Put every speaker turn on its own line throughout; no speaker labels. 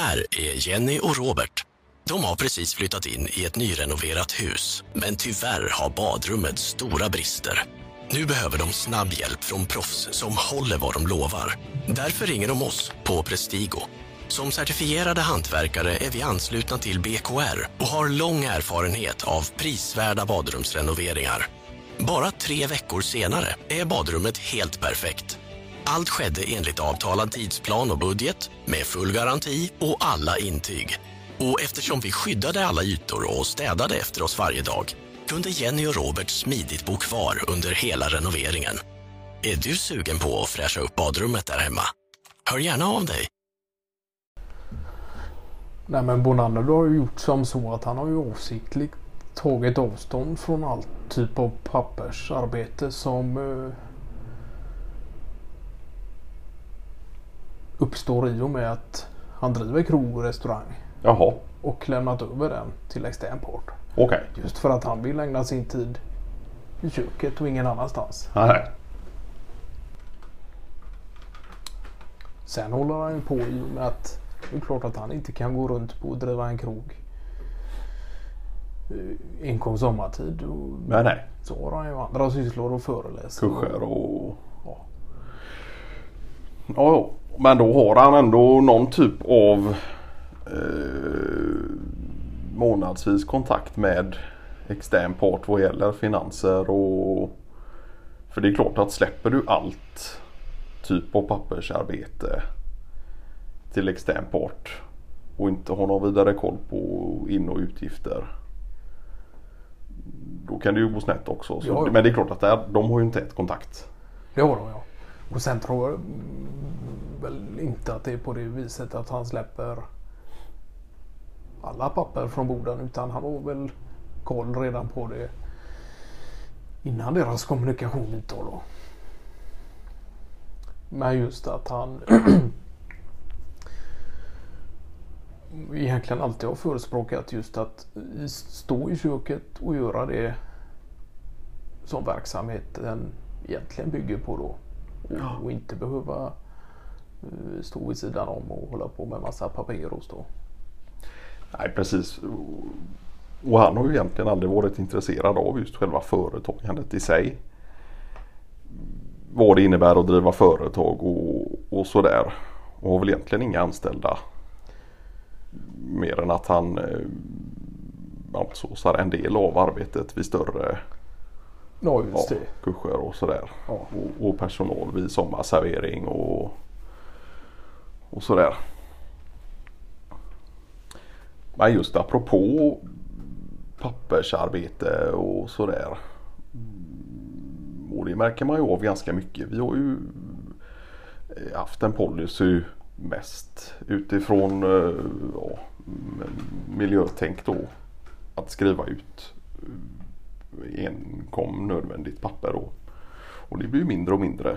Här är Jenny och Robert. De har precis flyttat in i ett nyrenoverat hus, men tyvärr har badrummet stora brister. Nu behöver de snabb hjälp från proffs som håller vad de lovar. Därför ringer de oss på Prestigo. Som certifierade hantverkare är vi anslutna till BKR och har lång erfarenhet av prisvärda badrumsrenoveringar. Bara tre veckor senare är badrummet helt perfekt. Allt skedde enligt avtalad tidsplan och budget med full garanti och alla intyg. Och eftersom vi skyddade alla ytor och städade efter oss varje dag kunde Jenny och Robert smidigt bo kvar under hela renoveringen. Är du sugen på att fräscha upp badrummet där hemma? Hör gärna av dig.
Nej men Bonander har ju gjort som så att han har ju avsiktligt tagit avstånd från all typ av pappersarbete som eh, uppstår i och med att han driver krog och restaurang
Jaha,
och lämnat över den till extern part.
okej.
Just för att han vill ägna sin tid i köket och ingen annanstans.
Nej.
Sen håller han ju på i och med att det är klart att han inte kan gå runt på och driva en krog eh, enkom sommartid. Och
Nej, nej.
så har han ju andra sysslor och föreläser.
Kurser och... Ja. Ja, ja. Men då har han ändå någon typ av eh, månadsvis kontakt med extern part vad gäller finanser och... För det är klart att släpper du allt typ av pappersarbete till extern part och inte har någon vidare koll på in och utgifter. Då kan det ju gå snett också. Så,
Ja, ja.
Men det är klart att där, de har ju inte ett kontakt.
Det har de ja. Och sen tror jag väl inte att det är på det viset att han släpper alla papper från borden utan han har väl koll redan på det innan deras kommunikation utgår då. Men just att han egentligen alltid har förespråkat just att stå i köket och göra det som verksamheten egentligen bygger på då. Och, och inte behöva eh, stå vid sidan om och hålla på med massa paperos då.
Nej precis. Och han har ju egentligen aldrig varit intresserad av just själva företagandet i sig. Vad det innebär att driva företag och, och sådär. Och har väl egentligen inga anställda. Mer än att han eh, outsourcar en del av arbetet vid större
Ja
ja,
just det.
kurser och sådär.
Ja.
Och, och personal vid sommarservering och, och sådär. Men just apropå pappersarbete och sådär. Och det märker man ju av ganska mycket. Vi har ju eh, haft en policy mest utifrån eh, ja, miljötänk då. Att skriva ut eh, enkom nödvändigt papper då. Och det blir ju mindre och mindre.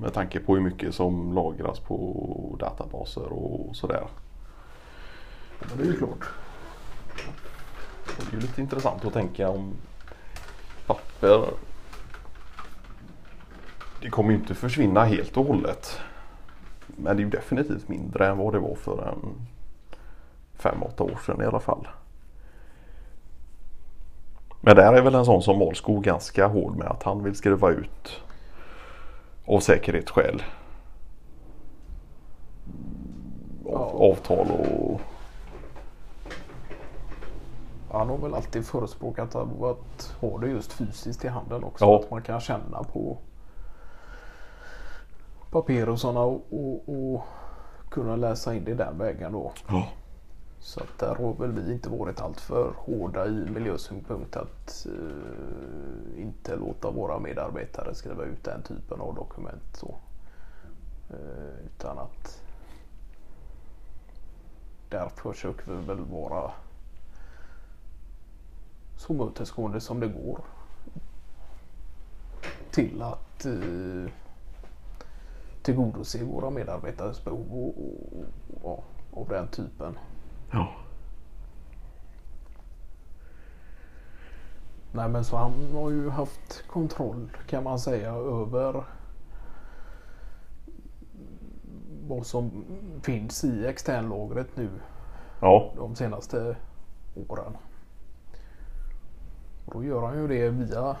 Med tanke på hur mycket som lagras på databaser och sådär. Men det är ju klart. Det är ju lite intressant att tänka om papper. Det kommer ju inte försvinna helt och hållet. Men det är ju definitivt mindre än vad det var för en fem, åtta år sedan i alla fall. Men där är väl en sån som Målskog ganska hård med att han vill skriva ut av säkerhetsskäl. Av, avtal och
Han har väl alltid förespråkat att ha det just fysiskt i handen också.
Ja.
Att man kan känna på papirosarna och, och, och kunna läsa in det den vägen då.
ja.
Så att där har väl vi inte varit alltför hårda i miljösynpunkt att eh, inte låta våra medarbetare skriva ut den typen av dokument. Så. Eh, utan att där försöker vi väl vara så mötesgående som det går till att eh, tillgodose våra medarbetares behov och, och, och, och, av den typen
ja.
Nej men så han har ju haft kontroll kan man säga över vad som finns i externlagret nu
Ja,
de senaste åren. Och då gör han ju det via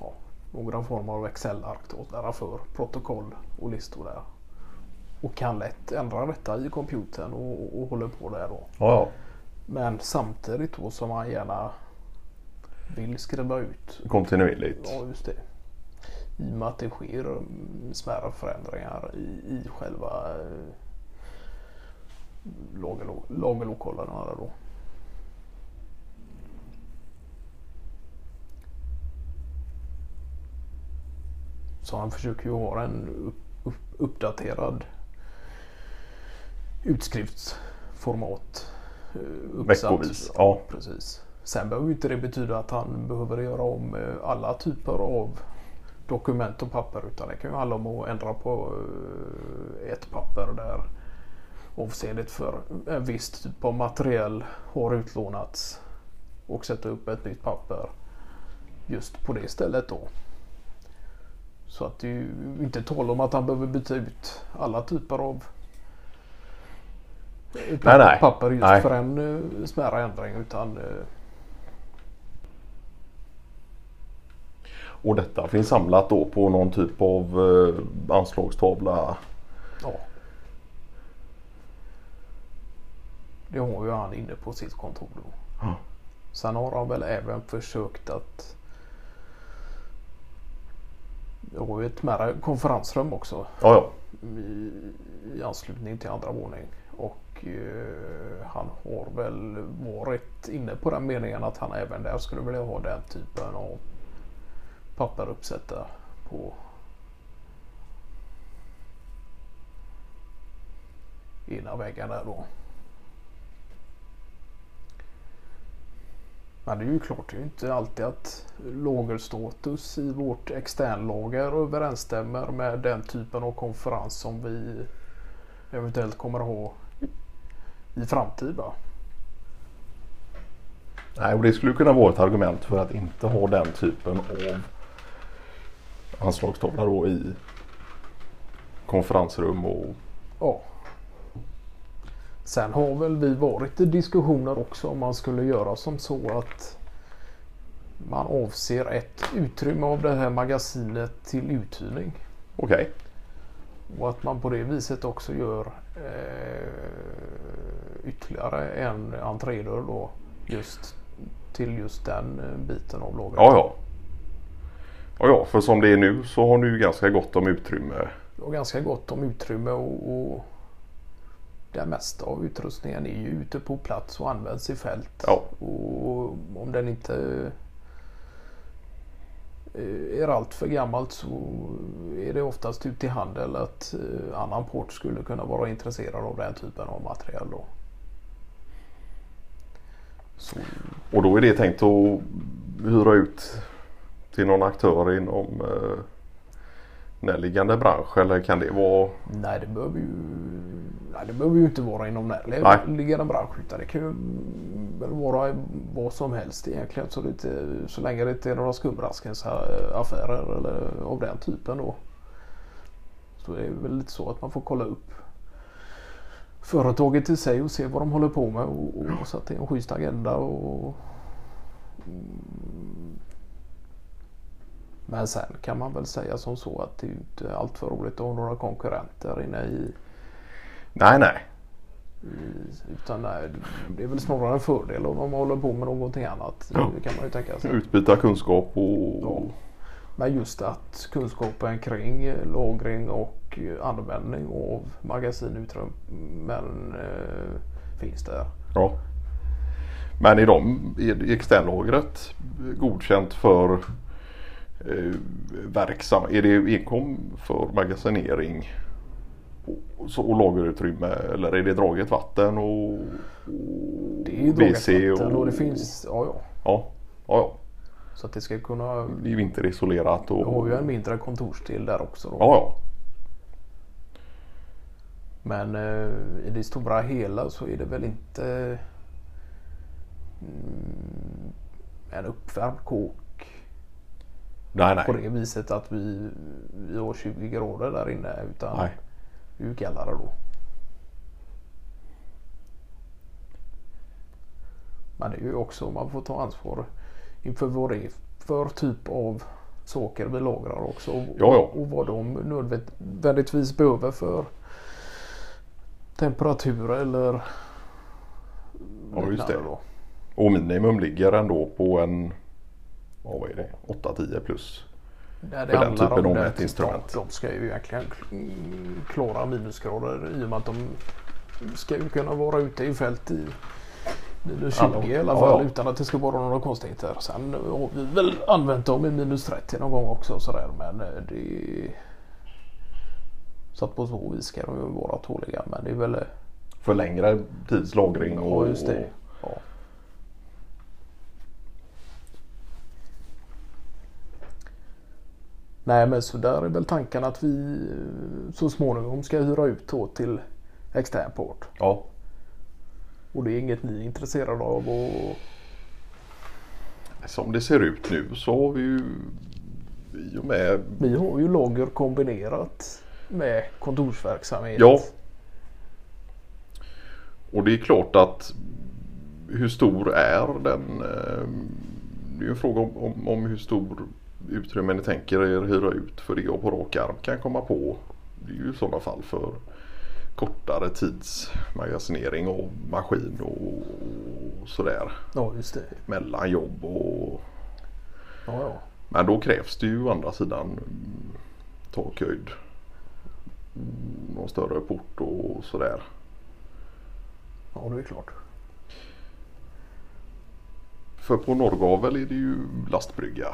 ja, några former av Excel-ark för protokoll och listor där. Och kan lätt ändra detta i computern och, och håller på där då.
ja.
Men samtidigt då som han gärna vill skriva ut.
kontinuerligt.
Ja just det. I och med att det sker smärre förändringar i, i själva eh, lagerlo- lagerlokalerna då. Så han försöker ju ha en upp, upp, uppdaterad utskriftsformat. eh.
Veckovis. Ja,
Precis. Sen behöver inte det betyda att han behöver göra om eh, alla typer av dokument och papper utan det kan ju handla om att ändra på eh, ett papper där avseendet för en viss typ av materiell har utlånats och sätta upp ett nytt papper just på det stället då. Så att det är ju inte tal om att han behöver byta ut alla typer av
Nej, nej.
papper just
Nej.
för en uh, smärre ändring utan eh,
och detta finns samlat då på någon typ av eh, anslagstavla.
Ja. Det har ju han inne på sitt kontor då.
Ja.
Sen har han väl även försökt att Jag har ju ett mindre konferensrum också
Ja, ja.
i, i anslutning till andra våning. Och eh, han har väl varit inne på den meningen att han även där skulle vilja ha den typen av papper uppsatta på ena väggen där då. Men det är ju klart, det är ju inte alltid att lagerstatus i vårt externlager överensstämmer med den typen av konferens som vi eventuellt kommer att ha i framtid. Va?
Nej, och det skulle kunna vara ett argument för att inte ha den typen av anslagstavla då i konferensrum och
Ja. Sen har väl vi varit i diskussioner också om man skulle göra som så att man avser ett utrymme av det här magasinet till uthyrning.
okej.
Och att man på det viset också gör eh, ytterligare en entrédörr då just till just den eh, biten av lagret.
Ja, ja. Ja, ja, för som det är nu så har ju ganska gott om utrymme.
Och ganska gott om utrymme och, och det mesta av utrustningen är ju ute på plats och används i fält.
Ja.
Och om den inte eh, är allt för gammalt så är det oftast ute i handel att eh, annan port skulle kunna vara intresserad av den typen av material. Då. Så,
Och då är det tänkt att hyra ut till någon aktör inom eh, närliggande bransch eller kan det vara?
nej, det behöver ju, nej, det behöver ju inte vara inom närliggande bransch utan det kan ju vara vad som helst egentligen så, inte, så länge det inte är några skumraskens här affärer eller av den typen då. Så det är väl lite så att man får kolla upp företaget i sig och se vad de håller på med och, och, och så att det är en schysst agenda. Och, Mm. men sen kan man väl säga som så att det är ju inte allt för roligt att ha några konkurrenter inne i
Nej, nej.
utan nej, det är väl snarare en fördel om de håller på med någonting annat.
Ja.
Det kan man ju tänka sig.
Utbyta kunskap och
Ja. Men just att kunskapen kring lagring och användning av magasinutrymmen eh, finns där.
Ja. Men är de är externlagret godkänt för eh, verksam? Är det enkom för magasinering och, och lagerutrymme eller är det draget vatten och, och
Det är draget vatten och det finns, ja ja.
Ja, ja, ja.
Så att det ska kunna,
Det är ju vinterisolerat
vi har
och
ju en mindre kontorsdel där också. Då.
ja, ja.
Men eh, i det stora hela så är det väl inte mm, en uppvärmd kåk
Nej,
på
nej.
det viset att vi, vi har 20 grader där inne. Utan
nej.
Det är ju kallare då. Men det är ju också man får ta ansvar inför vad det är för typ av saker vi lagrar också. Och,
Ja, ja.
och vad de nödvändigtvis behöver för temperatur eller
Ja, just det.
Då.
Och minimum ligger ändå på en vad är det? 8-10 plus.
Där
För den typen av mätinstrument.
De, de ska ju egentligen mm, klara minusgrader i och med att de ska ju kunna vara ute i fält i 20
Ja,
i alla
ja,
fall
ja.
utan att det ska vara några konstigheter. Sen har vi väl använt dem i minus 30 någon gång också sådär men eh, det så att på så vis ska de ju vara tåliga men det är väl eh,
För längre tids lagring.
Ja
Och,
just det. Ja. Nej men så där är väl tanken att vi eh, så småningom ska hyra ut då till externport.
Ja,
Och det är inget ni är intresserade av och
som det ser ut nu så har vi ju i och med
vi har ju lager kombinerat med kontorsverksamhet.
Ja. Och det är klart att hur stor är den? eh, Det är ju en fråga om, om, om hur stor utrymme ni tänker er hyra ut för det och på rak arm kan komma på. Det är ju i sådana fall för kortare tids magasinering av maskin och sådär
Ja just det.
mellan jobb och
Ja, ja.
men då krävs det ju å andra sidan takhöjd. Någon större port och sådär.
ja det är klart.
För på Norrgavel är det ju lastbrygga.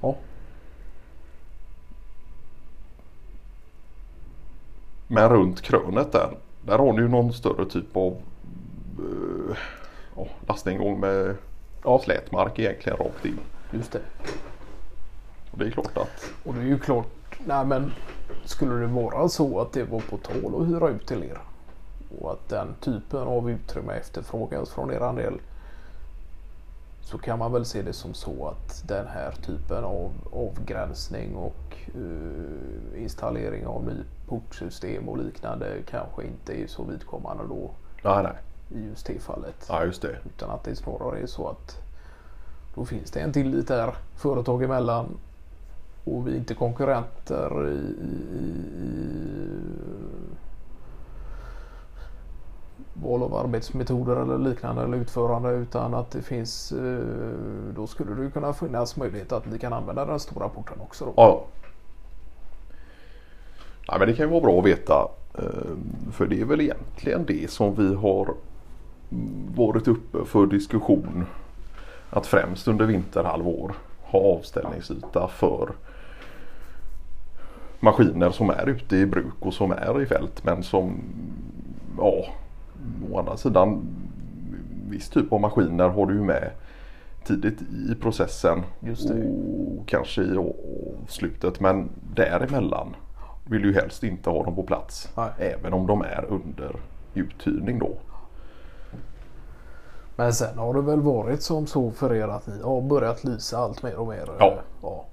Ja.
Men runt krönet där. Där har ni ju någon större typ av eh, lastningsgång med
Ja.
slätmark egentligen rakt in.
Just det.
Och det är klart att
Och det är ju klart, nej men skulle det vara så att det var på tal att hyra ut till er och att den typen av utrymme efterfrågas från er del så kan man väl se det som så att den här typen av avgränsning och eh, installering av ny portsystem och liknande kanske inte är så vidkommande då
nej nej.
i just det fallet.
Ja just det.
Utan att det snarare är så att då finns det en tillit där företag emellan och vi är inte konkurrenter i, i, i, val av arbetsmetoder eller liknande eller utförande utan att det finns eh, då skulle det kunna finnas möjlighet att ni kan använda den stora porten också. Då.
Ja. Nej, men det kan ju vara bra att veta. eh, För det är väl egentligen det som vi har varit uppe för diskussion. Att främst under vinterhalvår ha avställningsyta för maskiner som är ute i bruk och som är i fält men som ja, å andra sidan viss typ av maskiner har du ju med tidigt i processen
Just det.
och kanske i slutet men däremellan vill ju helst inte ha dem på plats
Nej.
även om de är under uthyrning då.
Men sen har det väl varit som så för er att ni har börjat lysa allt mer och mer.
Ja.
ja.